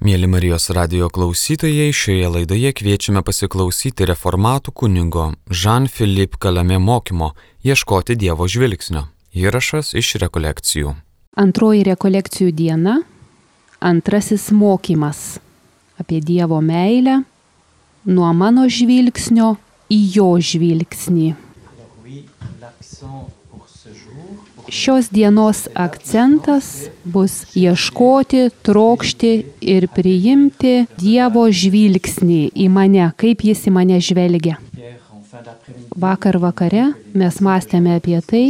Mėly Marijos radio klausytojai, šioje laidoje kviečiame pasiklausyti reformatų kunigo Jean-Philippe Kalame mokymo Ieškoti Dievo žvilgsnio. Įrašas iš rekolekcijų. Antroji rekolekcijų diena - antrasis mokymas apie Dievo meilę nuo mano žvilgsnio į jo žvilgsnį. Šios dienos akcentas bus ieškoti, trokšti ir priimti Dievo žvilgsnį į mane, kaip jis į mane žvelgia. Vakar vakare mes mąstėme apie tai,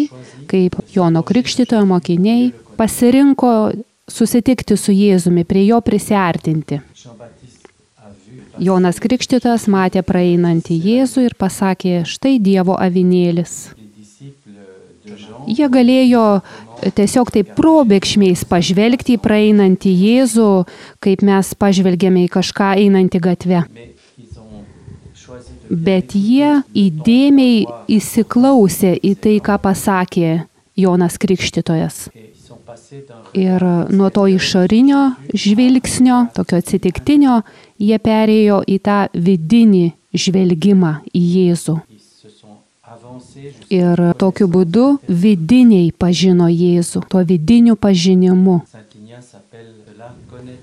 kaip Jono Krikštitojo mokiniai pasirinko susitikti su Jėzumi, prie jo prisartinti. Jonas Krikštytas matė praeinantį Jėzų ir pasakė, štai Dievo avinėlis. Jie galėjo tiesiog taip probėgšmiais pažvelgti į praeinantį Jėzų, kaip mes pažvelgėme į kažką einantį gatvę. Bet jie įdėmiai įsiklausė į tai, ką pasakė Jonas Krikštytojas. Ir nuo to išorinio žvilgsnio, tokio atsitiktinio, jie perėjo į tą vidinį žvelgimą į Jėzų. Ir tokiu būdu vidiniai pažino Jėzų, tuo vidiniu pažinimu.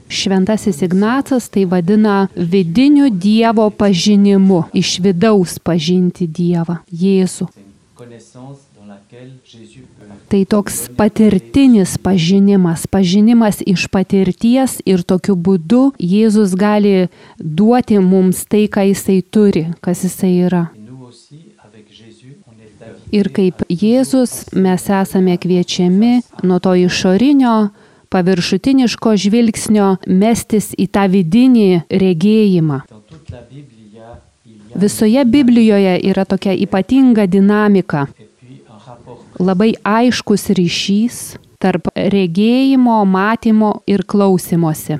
Šventasis Ignacas tai vadina vidiniu Dievo pažinimu, iš vidaus pažinti Dievą, Jėzų. Tai toks patirtinis pažinimas, pažinimas iš patirties ir tokiu būdu Jėzus gali duoti mums tai, ką jisai turi, kas jisai yra. Ir kaip Jėzus mes esame kviečiami nuo to išorinio, paviršutiniško žvilgsnio mestis į tą vidinį regėjimą. Visoje Biblijoje yra tokia ypatinga dinamika, labai aiškus ryšys tarp regėjimo, matymo ir klausimosi.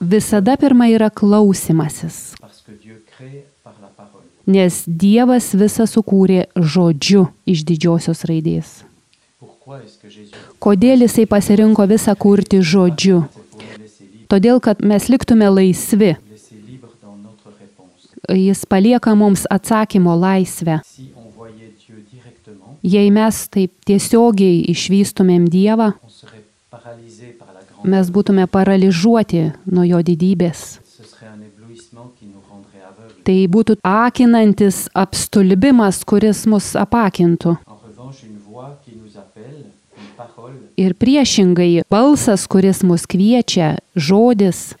Visada pirma yra klausimasis. Nes Dievas visą sukūrė žodžiu iš didžiosios raidės. Kodėl jisai pasirinko visą kurti žodžiu? Todėl, kad mes liktume laisvi. Jis palieka mums atsakymo laisvę. Jei mes taip tiesiogiai išvystumėm Dievą, mes būtume paralyžiuoti nuo jo didybės. Tai būtų akinantis apstulbimas, kuris mus apakintų. Ir priešingai, balsas, kuris mus kviečia, žodis,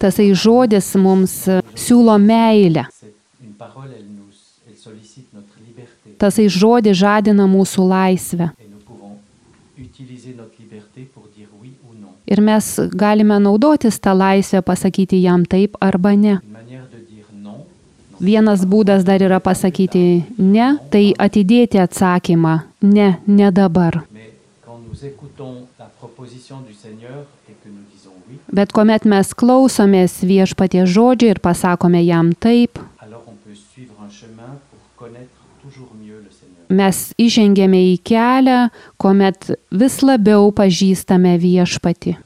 tasai žodis mums siūlo meilę. Tasai žodis žadina mūsų laisvę. Ir mes galime naudotis tą laisvę pasakyti jam taip arba ne. Vienas būdas dar yra pasakyti ne, tai atidėti atsakymą ne, ne dabar. Bet kuomet mes klausomės viešpatie žodžio ir pasakome jam taip, mes įžengėme į kelią, kuomet vis labiau pažįstame viešpatį.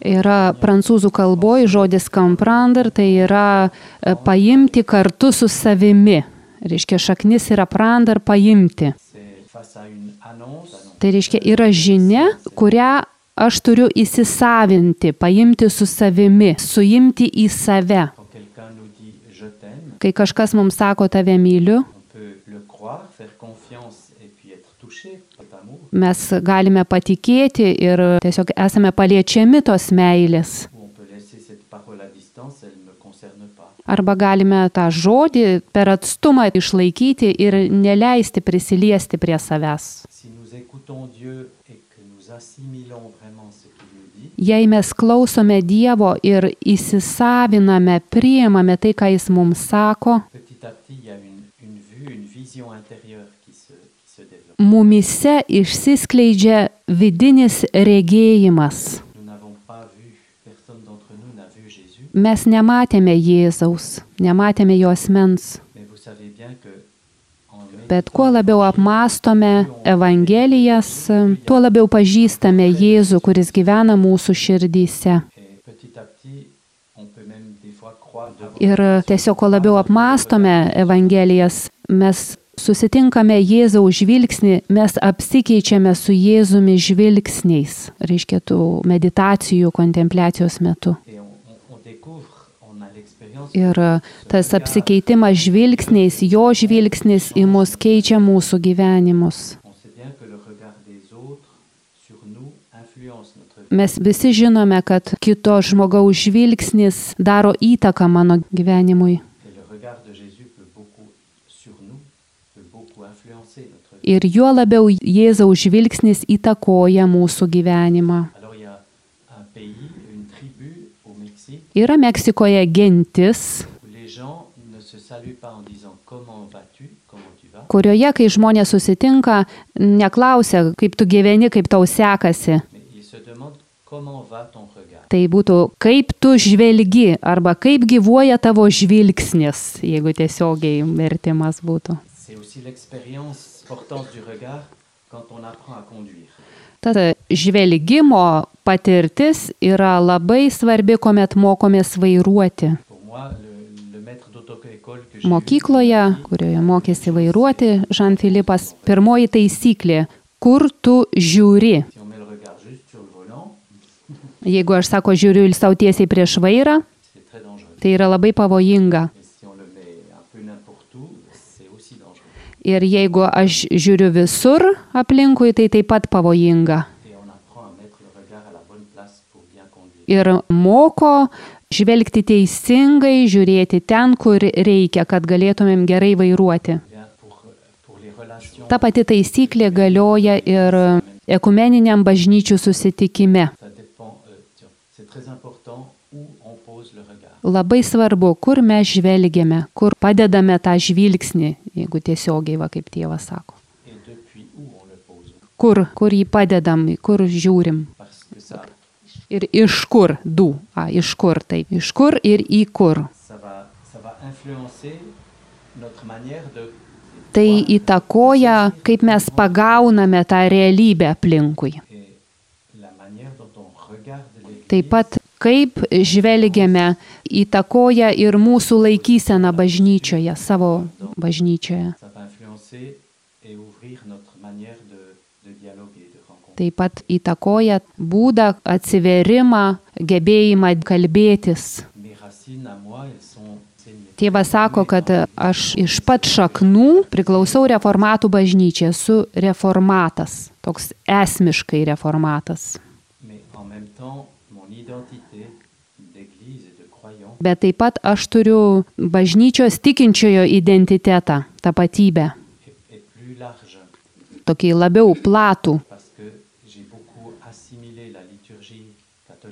Yra prancūzų kalboje žodis comprendre, tai yra paimti kartu su savimi. Reiškia, šaknis yra prandar paimti. Tai reiškia, yra žinia, kurią aš turiu įsisavinti, paimti su savimi, suimti į save. Kai kažkas mums sako, tave myliu, mes galime patikėti ir tiesiog esame paliečiami tos meilės. Arba galime tą žodį per atstumą išlaikyti ir neleisti prisiliesti prie savęs. Jei mes klausome Dievo ir įsisaviname, priimame tai, ką Jis mums sako, mumise išsiskleidžia vidinis regėjimas. Mes nematėme Jėzaus, nematėme jo asmens. Bet kuo labiau apmastome Evangelijas, tuo labiau pažįstame Jėzų, kuris gyvena mūsų širdyse. Ir tiesiog, kuo labiau apmastome Evangelijas, mes susitinkame Jėzaus žvilgsnį, mes apsikeičiame su Jėzumi žvilgsniais, reiškia tų meditacijų, kontempliacijos metu. Ir tas apsikeitimas žvilgsniais, jo žvilgsnis į mus keičia mūsų gyvenimus. Mes visi žinome, kad kito žmogaus žvilgsnis daro įtaką mano gyvenimui. Ir juo labiau Jėzaus žvilgsnis įtakoja mūsų gyvenimą. Yra Meksikoje gentis, kurioje, kai žmonės susitinka, neklausia, kaip tu gyveni, kaip tau sekasi. Tai būtų, kaip tu žvelgi? arba kaip gyvuoja tavo žvilgsnis, jeigu tiesiogiai vertimas būtų. Tad žvelgimo patirtis yra labai svarbi, kuomet mokomės vairuoti. Mokykloje, kurioje mokėsi vairuoti Žan Filipas, pirmoji taisyklė - kur tu žiūri. Jeigu aš sako žiūriu ir savo tiesiai prieš vairą, tai yra labai pavojinga. Ir jeigu aš žiūriu visur aplinkui, tai taip pat pavojinga. Ir moko žvelgti teisingai, žiūrėti ten, kur reikia, kad galėtumėm gerai vairuoti. Ta pati taisyklė galioja ir ekumeniniam bažnyčių susitikime. Labai svarbu, kur mes žvelgiame, kur padedame tą žvilgsnį, jeigu tiesiogiai, va kaip tėvas sako. Kur, kur jį padedam, kur žiūrim. Ir iš kur, du, a, iš kur, taip, iš kur ir į kur. Tai įtakoja, kaip mes pagauname tą realybę aplinkui. Taip pat kaip žvelgiame, įtakoja ir mūsų laikyseną bažnyčioje, savo bažnyčioje. Taip pat įtakoja būdą, atsiverimą, gebėjimą kalbėtis. Tėvas sako, kad aš iš pat šaknų priklausau reformatų bažnyčiai, esu reformatas, toks esmiškai reformatas. Bet taip pat aš turiu bažnyčios tikinčiojo identitetą, tapatybę. Tokį labiau platų.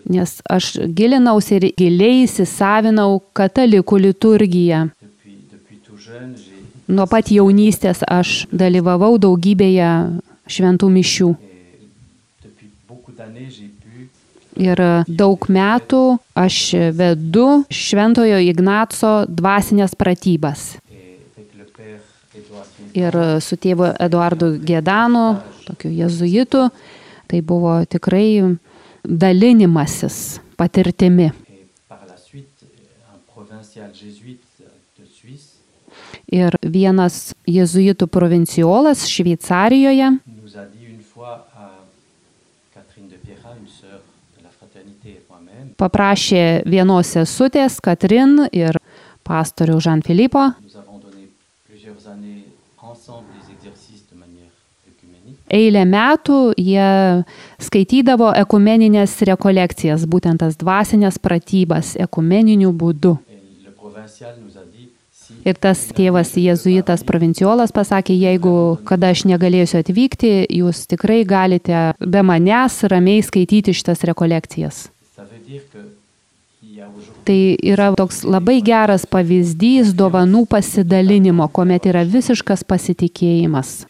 Nes aš gilinausi ir giliai įsisavinau katalikų liturgiją. Nuo pat jaunystės aš dalyvavau daugybėje šventų mišių. Ir daug metų aš vedu Šventojo Ignaco dvasinės pratybas. Ir su tėvu Eduardu Gedanu, tokiu jezuitu, tai buvo tikrai dalinimasis patirtimi. Ir vienas jezuitų provinciolas Šveicarijoje paprašė vienos sesutės, Katrin ir pastorių Žan Filipo. Eilę metų jie skaitydavo ekumeninės rekolekcijas, būtent tas dvasinės pratybas ekumeniniu būdu. Ir tas tėvas jėzuitas provinciolas pasakė, jeigu kada aš negalėsiu atvykti, jūs tikrai galite be manęs ramiai skaityti šitas rekolekcijas. Tai yra toks labai geras pavyzdys dovanų pasidalinimo, kuomet yra visiškas pasitikėjimas.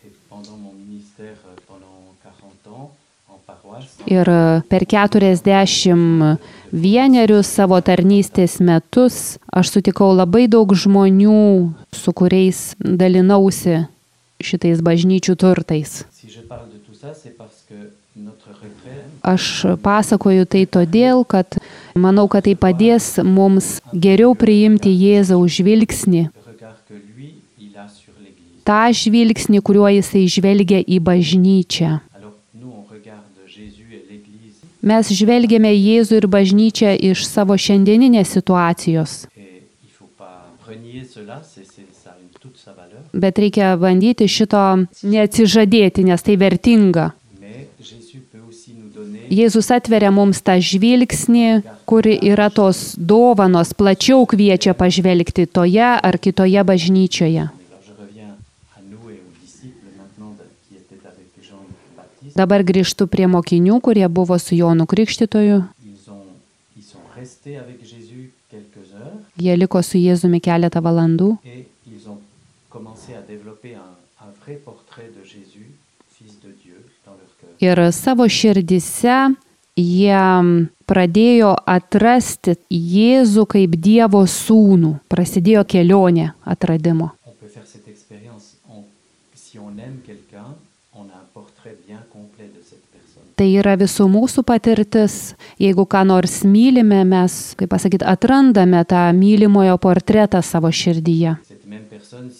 Ir per 40 vienerius savo tarnystės metus aš sutikau labai daug žmonių, su kuriais dalinausi šitais bažnyčių turtais. Si Aš pasakoju tai todėl, kad manau, kad tai padės mums geriau priimti Jėzaus žvilgsnį, le regard que lui, il a sur l'Église. tą žvilgsnį, kuriuo jisai žvelgia į bažnyčią. Mes žvelgiame Jėzų ir bažnyčią iš savo šiandieninės situacijos, bet reikia bandyti šito neatsižadėti, nes tai vertinga. Jėzus atveria mums tą žvilgsnį, kuri yra tos dovanos, plačiau kviečia pažvelgti toje ar kitoje bažnyčioje. Dabar grįžtu prie mokinių, kurie buvo su Jonu Krikštytoju. Jie liko su Jėzumi keletą valandų ir savo širdise jie pradėjo atrasti Jėzų kaip Dievo sūnų. Prasidėjo kelionė atradimo. Tai yra visų mūsų patirtis. Jeigu ką nors mylime, mes, kaip pasakyti, atrandame tą mylimojo portretą savo širdyje. Cette même personne,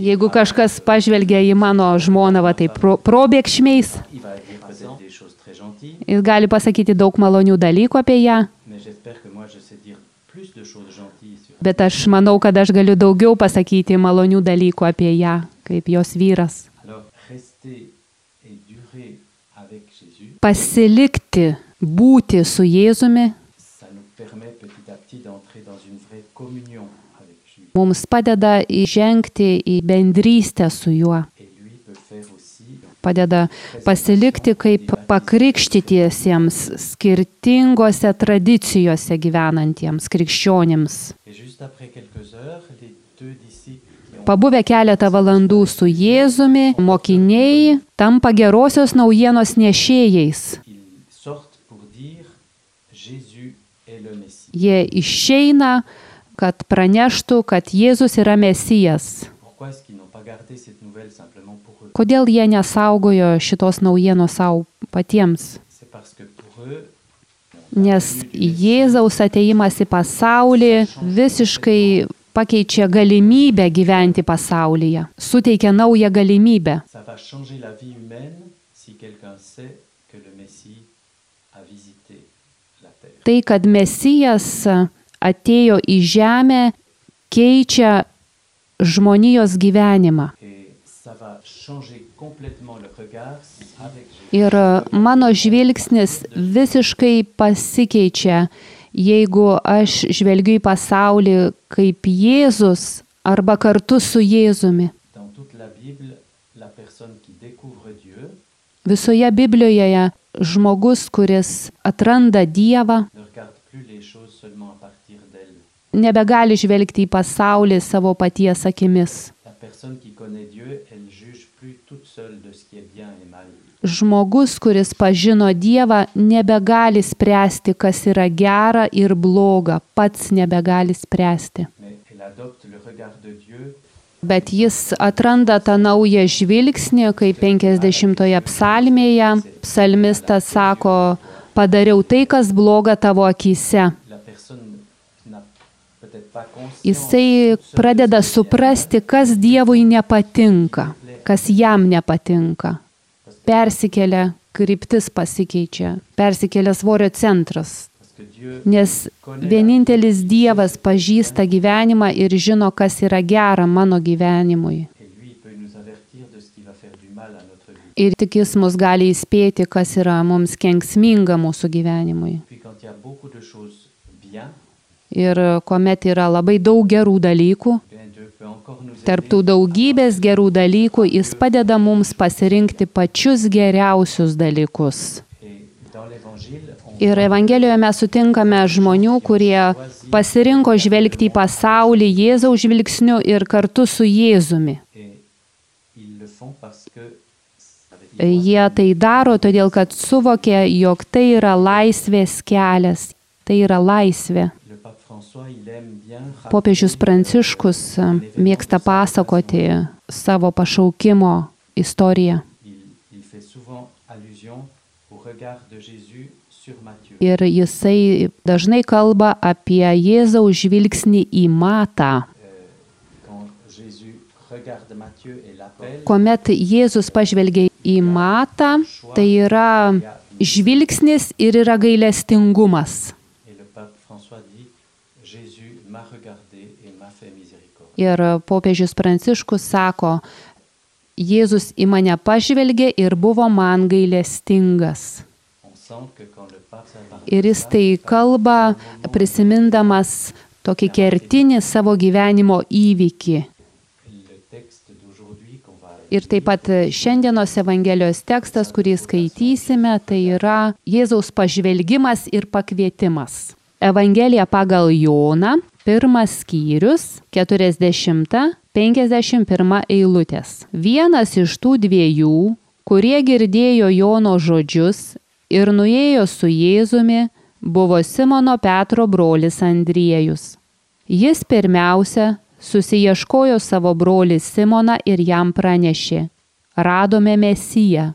Jeigu kažkas pažvelgia į mano žmoną, va tai pro, probėgšmiais, jis gali pasakyti daug malonių dalykų apie ją, bet aš manau, kad aš galiu daugiau pasakyti malonių dalykų apie ją, kaip jos vyras. Pasilikti, būti su Jėzumi mums padeda įžengti į bendrystę su juo. Padeda pasilikti kaip pakrikštytiesiems skirtingose tradicijose gyvenantiems krikščionims. Pabuvę keletą valandų su Jėzumi, mokiniai tampa gerosios naujienos nešėjais. Jie išeina, kad praneštų, kad Jėzus yra Mesijas. Kodėl jie nesaugojo šitos naujienos savo patiems? Nes Jėzaus ateimas į pasaulį visiškai pakeičia galimybę gyventi pasaulyje, suteikia naują galimybę. Tai, kad Mesijas atėjo į žemę, keičia žmonijos gyvenimą. Ir mano žvilgsnis visiškai pasikeičia, jeigu aš žvelgiu į pasaulį kaip Jėzus arba kartu su Jėzumi. Visoje Biblijoje žmogus, kuris atranda Dievą, nebegali žvelgti į pasaulį savo paties akimis. Žmogus, kuris pažino Dievą, nebegali spręsti, kas yra gera ir bloga, pats nebegali spręsti. Bet jis atranda tą naują žvilgsnį, kai 50-oje psalmėje psalmistas sako, padariau tai, kas bloga tavo akise. la personne n'a peut-être pas conscience Jisai pradeda suprasti, kas Dievui nepatinka, kas jam nepatinka. Persikelia, kryptis pasikeičia, persikelia svorio centras. Nes vienintelis Dievas pažįsta gyvenimą ir žino, kas yra gera mano gyvenimui. Ir tik jis mus gali įspėti, kas yra mums kenksminga mūsų gyvenimui. Ir kuomet yra labai daug gerų dalykų, tarptų daugybės gerų dalykų, jis padeda mums pasirinkti pačius geriausius dalykus. Ir Evangelijoje mes sutinkame žmonių, kurie pasirinko žvelgti į pasaulį Jėzaus žvilgsniu ir kartu su Jėzumi. Jie tai daro todėl, kad suvokė, jog tai yra laisvės kelias. Tai yra laisvė. Popiežius Pranciškus e, mėgsta pasakoti savo pašaukimo istoriją. Ir jisai dažnai kalba apie Jėzaus žvilgsnį į matą. L'appelle, Komet Jėzus pažvelgia į matą, tai yra žvilgsnis ir yra gailestingumas. Ir popiežius Pranciškus sako, Jėzus į mane pažvelgė ir buvo man gailestingas. Ir jis tai kalba prisimindamas tokį kertinį savo gyvenimo įvykį. Ir taip pat šiandienos Evangelijos tekstas, kurį skaitysime, tai yra Jėzaus pažvelgimas ir pakvietimas. Evangelija pagal Joną, pirmas skyrius, 40-51 eilutės. Vienas iš tų dviejų, kurie girdėjo Jono žodžius ir nuėjo su Jėzumi, buvo Simono Petro brolis Andriejus. Jis pirmiausia susieškojo savo brolį Simoną ir jam pranešė, radome Mesiją,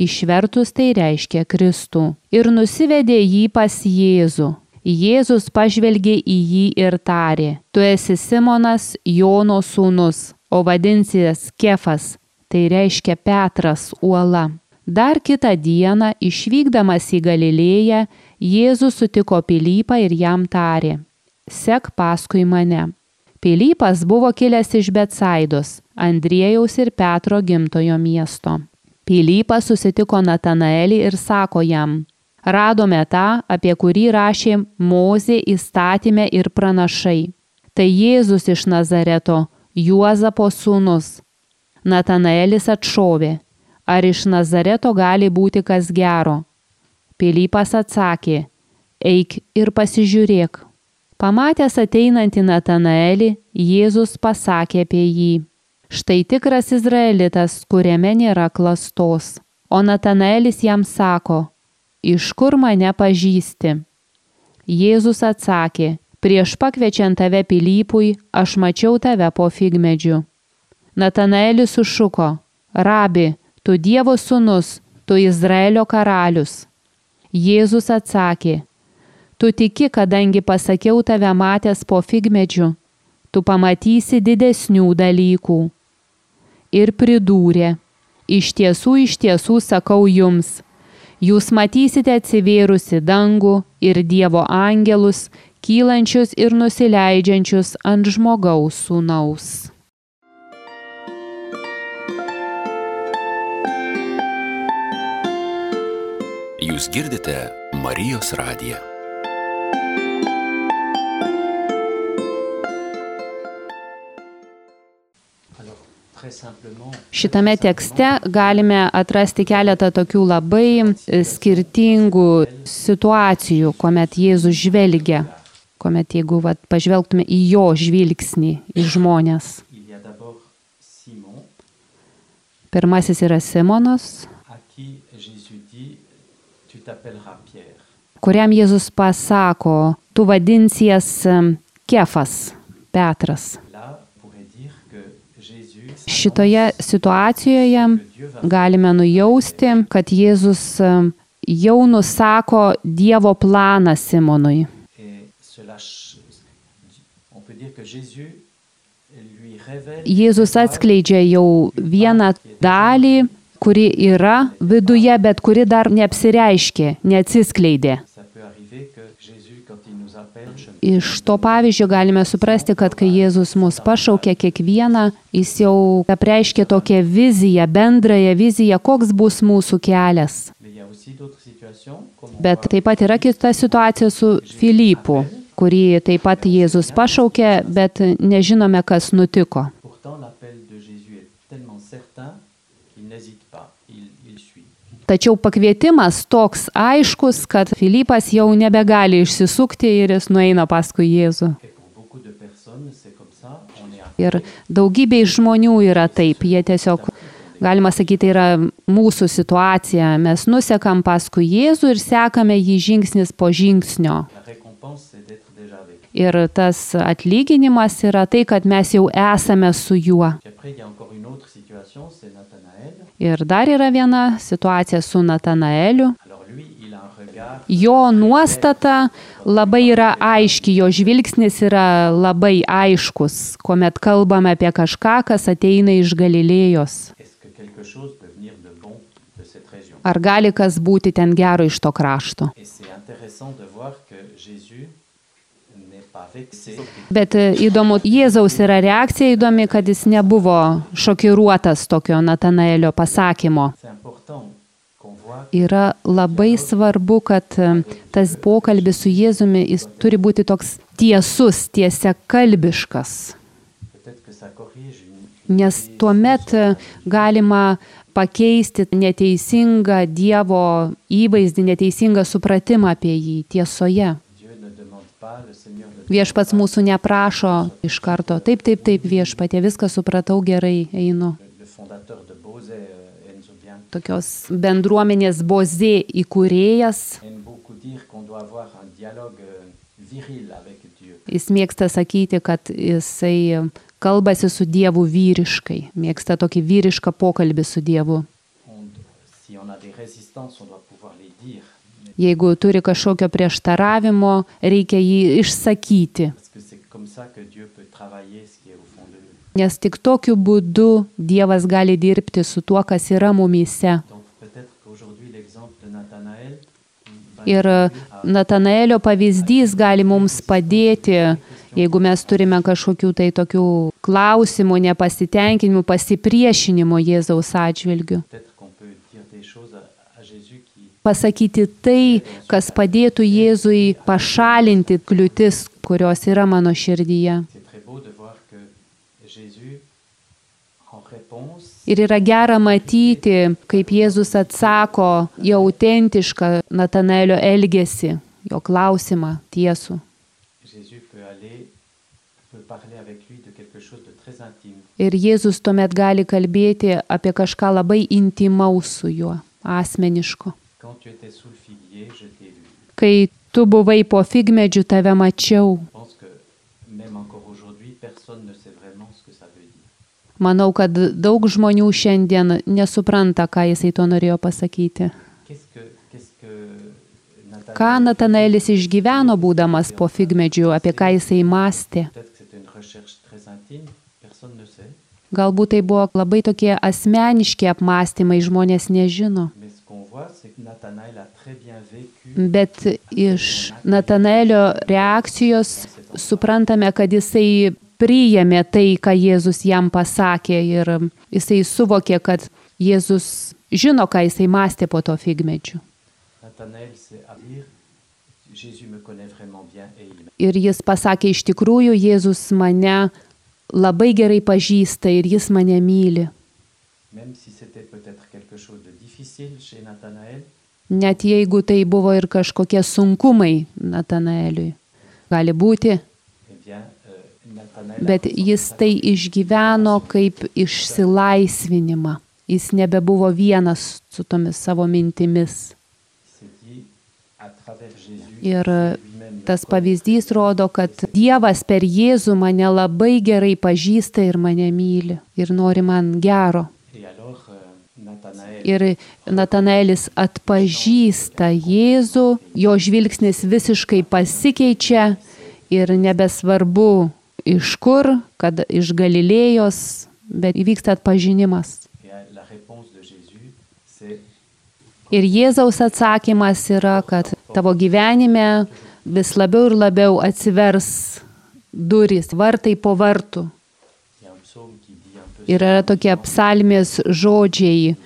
išvertus tai reiškia Kristų, ir nusivedė jį pas Jėzų. Jėzus pažvelgė į jį ir tarė, tu esi Simonas Jono sūnus, o vadinsies Kefas, tai reiškia Petras uola. Dar kitą dieną, išvykdamas į Galilėją, Jėzus sutiko Pilypą ir jam tarė, sek paskui mane. Pilypas buvo kilęs iš Betsaidos, Andriejaus ir Petro gimtojo miesto. Pilypas susitiko Natanaelį ir sako jam, radome tą, apie kurį rašė Mozė įstatymė ir pranašai. Tai Jėzus iš Nazareto, Juozapo sūnus. Natanaelis atšovė, ar iš Nazareto gali būti kas gero? Pilypas atsakė, eik ir pasižiūrėk. Pamatęs ateinantį Natanaelį, Jėzus pasakė apie jį. Štai tikras izraelitas, kuriame nėra klastos. O Natanaelis jam sako, iš kur mane pažįsti? Jėzus atsakė, prieš pakviečiant tave Pilypui, aš mačiau tave po figmedžiu. Natanaelis sušuko, rabi, tu Dievo sūnus, tu Izraelio karalius. Jėzus atsakė, tu tiki, kadangi pasakiau tave matęs po figmedžiu, tu pamatysi didesnių dalykų. Ir pridūrė, iš tiesų, iš tiesų sakau jums, jūs matysite atsivėrusi dangų ir Dievo angelus, kylančius ir nusileidžiančius ant žmogaus sūnaus. Jūs girdite Marijos radiją. Šitame tekste galime atrasti keletą tokių labai e, skirtingų situacijų, kuomet Jėzus žvelgia, kuomet jeigu vat, pažvelgtume į jo žvilgsnį, į žmonės. Pirmasis yra Simonas, kuriam Jėzus pasako, tu vadinsies em, Kefas, Petras. Šitoje situacijoje galime nujausti, kad Jėzus jau nusako Dievo planą Simonui. Jėzus atskleidžia jau vieną dalį, kuri yra viduje, bet kuri dar neapsireiškė, neatsiskleidė. Iš to pavyzdžio galime suprasti, kad kai Jėzus mus pašaukė kiekvieną, jis jau apreiškė tokią viziją, bendrąją viziją, koks bus mūsų kelias. Bet taip pat yra kita situacija su Filipu, kurį taip pat Jėzus pašaukė, bet nežinome, kas nutiko. Tačiau pakvietimas toks aiškus, kad Filipas jau nebegali išsisukti ir jis nueina paskui Jėzų. Ir daugybei žmonių yra taip, jie tiesiog, galima sakyti, yra mūsų situacija. Mes nusekam paskui Jėzų ir sekame jį žingsnis po žingsnio. Ir tas atlyginimas yra tai, kad mes jau esame su juo. Ir dar yra viena situacija su Natanaeliu. Jo nuostata labai yra aiški, jo žvilgsnis yra labai aiškus, kuomet kalbame apie kažką, kas ateina iš Galilėjos. Ar gali kas būti ten gero iš to krašto? Bet e, įdomu, Jėzaus yra reakcija įdomi, kad jis nebuvo šokiruotas tokio Natanaelio pasakymo. Yra labai svarbu, kad e, tas pokalbis su Jėzumi jis turi būti toks tiesus, une, une Nes tuomet e, galima pakeisti neteisingą Dievo įvaizdį, neteisingą supratimą apie jį tiesoje. Viešpats mūsų neprašo iš karto. Taip, taip, taip, viešpatė, viską supratau gerai, einu. Tokios bendruomenės bozė įkūrėjas. Jis mėgsta sakyti, kad jisai kalbasi su Dievu vyriškai. Mėgsta tokį vyrišką pokalbį su Dievu. Si on a des résistances, on doit Jeigu turi kažkokio prieštaravimo, reikia jį išsakyti. Nes tik tokiu būdu Dievas gali dirbti su tuo, kas yra mumyse. Ir à Natanaelio pavyzdys gali mums padėti, jeigu mes turime kažkokių tai tokių klausimų, nepasitenkinimų, pasipriešinimo Jėzaus atžvilgių. Peut-être qu'on peut dire des choses à, à Jésus qui, Pasakyti tai, kas padėtų Jėzui pašalinti kliūtis, kurios yra mano širdyje. Ir yra gera matyti, kaip Jėzus atsako į autentišką Natanaelio elgesį, jo klausimą tiesų. Ir Jėzus tuomet gali kalbėti apie kažką labai intimaus su juo, asmeniško. T'ai. Kai tu buvai po figmedžių, tave mačiau. Manau, kad daug žmonių šiandien nesupranta, ką jisai to norėjo pasakyti. Ką Natanaelis išgyveno būdamas po figmedžių, apie ką jisai mąstė. Galbūt tai buvo labai tokie asmeniški apmąstymai, žmonės nežino. Bet iš Natanaelio reakcijos suprantame, kad jisai priėmė tai, ką Jėzus jam pasakė ir jisai suvokė, kad Jėzus žino, ką jisai mąstė po to figmedžių. Ir jis pasakė, iš tikrųjų, Jėzus mane labai gerai pažįsta ir jis mane myli. Même si c'était peut-être quelque chose de Net jeigu tai buvo ir kažkokie sunkumai Natanaeliui. Gali būti, eh euh, bet jis tai išgyveno kaip išsilaisvinimą. Jis nebebuvo vienas su tomis savo mintimis. Ir tas pavyzdys rodo, kad Dievas per Jėzų mane labai gerai pažįsta ir mane myli ir nori man gero. Ir Natanaelis atpažįsta Jėzų, jo žvilgsnis visiškai pasikeičia ir nebesvarbu iš kur, kad iš Galilėjos, bet įvyksta atpažinimas. Ir Jėzaus atsakymas yra, kad tavo gyvenime vis labiau ir labiau atsivers durys, vartai po vartų. il y a un psaume qui dit un peu Ir yra tokie psalmės žodžiai,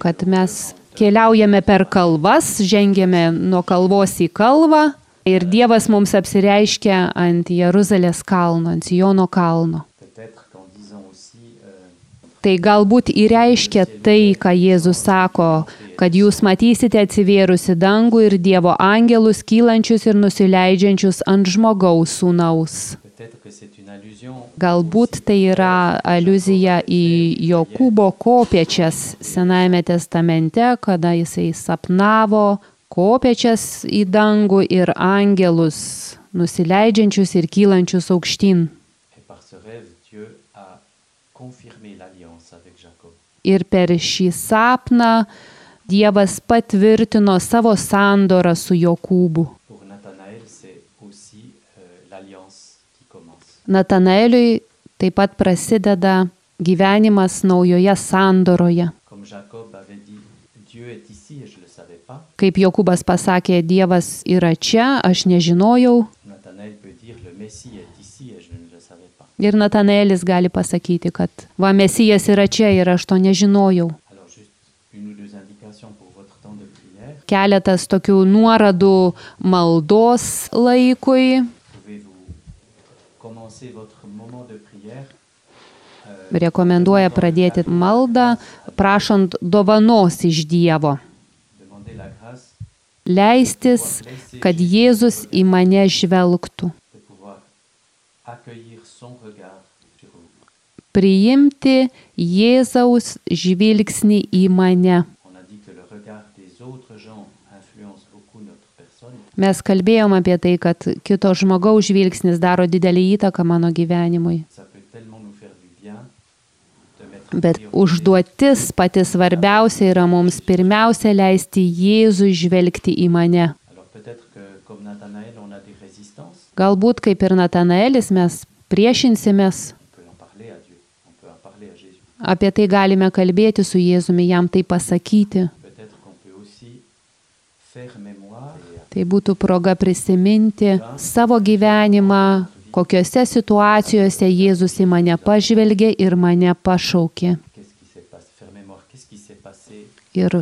kad mes keliaujame per kalvas, žengėme nuo kalvos į kalvą ir Dievas mums apsireiškia ant Jeruzalės kalno, ant Jono kalno. Tai galbūt įreiškia tai, ką Jėzus sako, kad jūs matysite atsivėrusi dangų ir Dievo angelus kylančius ir nusileidžiančius ant žmogaus sūnaus. Galbūt tai yra aluzija į Jokūbo kopiečias Senajame testamente, kada jisai sapnavo kopečias į dangų ir angelus, nusileidžiančius ir kylančius aukštyn. Ir per šį sapną Dievas patvirtino savo sandorą su Jokūbu. Natanaeliui taip pat prasideda gyvenimas naujoje sandoroje. Kaip Jokūbas pasakė, Dievas yra čia, aš nežinojau. Ir Natanaelis gali pasakyti, kad va Mesijas yra čia ir aš to nežinojau. Keletas tokių nuoradų maldos laikui. Rekomenduoja pradėti maldą, prašant dovanos iš Dievo. Leistis, kad Jėzus į mane žvelgtų. Priimti Jėzaus žvilgsnį į mane. Mes kalbėjom apie tai, kad kito žmogaus žvilgsnis daro didelį įtaką mano gyvenimui. Bet užduotis pati svarbiausia yra mums pirmiausia leisti Jėzui žvelgti į mane. Galbūt kaip ir Natanaelis mes priešinsimės, apie tai galime kalbėti su Jėzumi, jam tai pasakyti. Tai būtų proga prisiminti savo gyvenimą, kokiuose situacijose Jėzus į mane pažvelgė ir mane pašaukė. Ir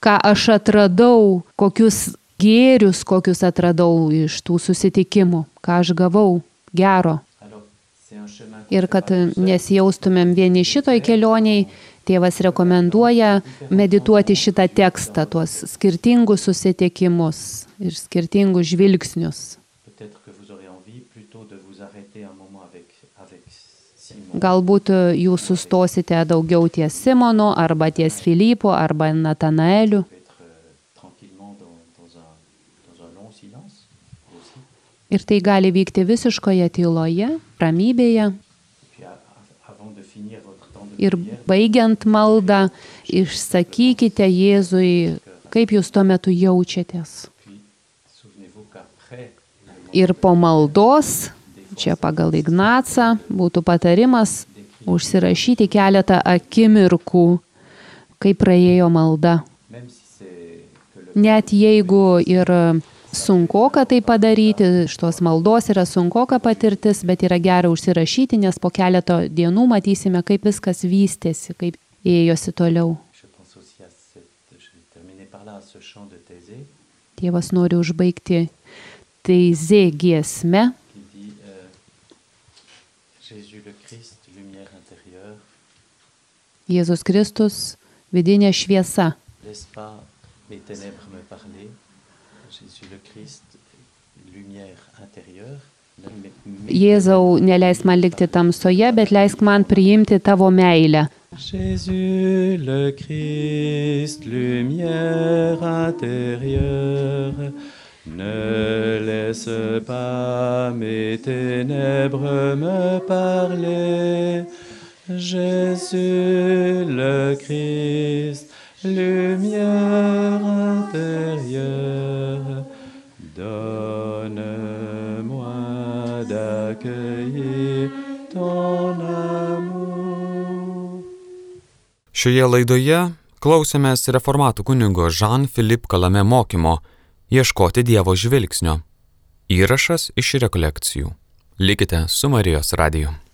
ką aš atradau, kokius gėrius, kokius atradau iš tų susitikimų, ką aš gavau gero. Ir kad nesijaustumėm vieni šitoj kelioniai, tėvas rekomenduoja medituoti šitą tekstą, tuos skirtingus susitikimus ir skirtingus žvilgsnius. Galbūt jūs sustosite daugiau ties Simonu, arba ties Filipu, arba Natanaeliu. euh. Ir tai gali vykti visiškoje tyloje, ramybėje. Ir baigiant maldą, išsakykite Jėzui, kaip jūs tuo metu jaučiatės. Ir po maldos, čia pagal Ignacą, būtų patarimas užsirašyti keletą akimirkų, kai praėjo malda. Net jeigu ir sunkoka tai padaryti, šitos maldos yra sunkoka patirtis, bet yra gera užsirašyti, nes po keleto dienų matysime, kaip viskas vystėsi, kaip ėjosi toliau. Tėvas nori užbaigti teizė giesme. euh, Jėzus Kristus, vidinė šviesa. laisse pas les ténèbres me parler. Jésus le Christ, lumière intérieure. Jėzau, neleisk man likti tamsoje, bet leisk man priimti tavo meilę. Jésus le Christ, lumière intérieure, ne laisse pas mes ténèbres me parler. Jésus le Christ, lumière intérieure, donne-moi d'accueillir ton amour. Šioje laidoje klausėmės reformatų kunigo Jean-Philippe Kalame mokymo Ieškoti Dievo žvilgsnio. Įrašas iš rekolekcijų. Likite su Marijos radiju.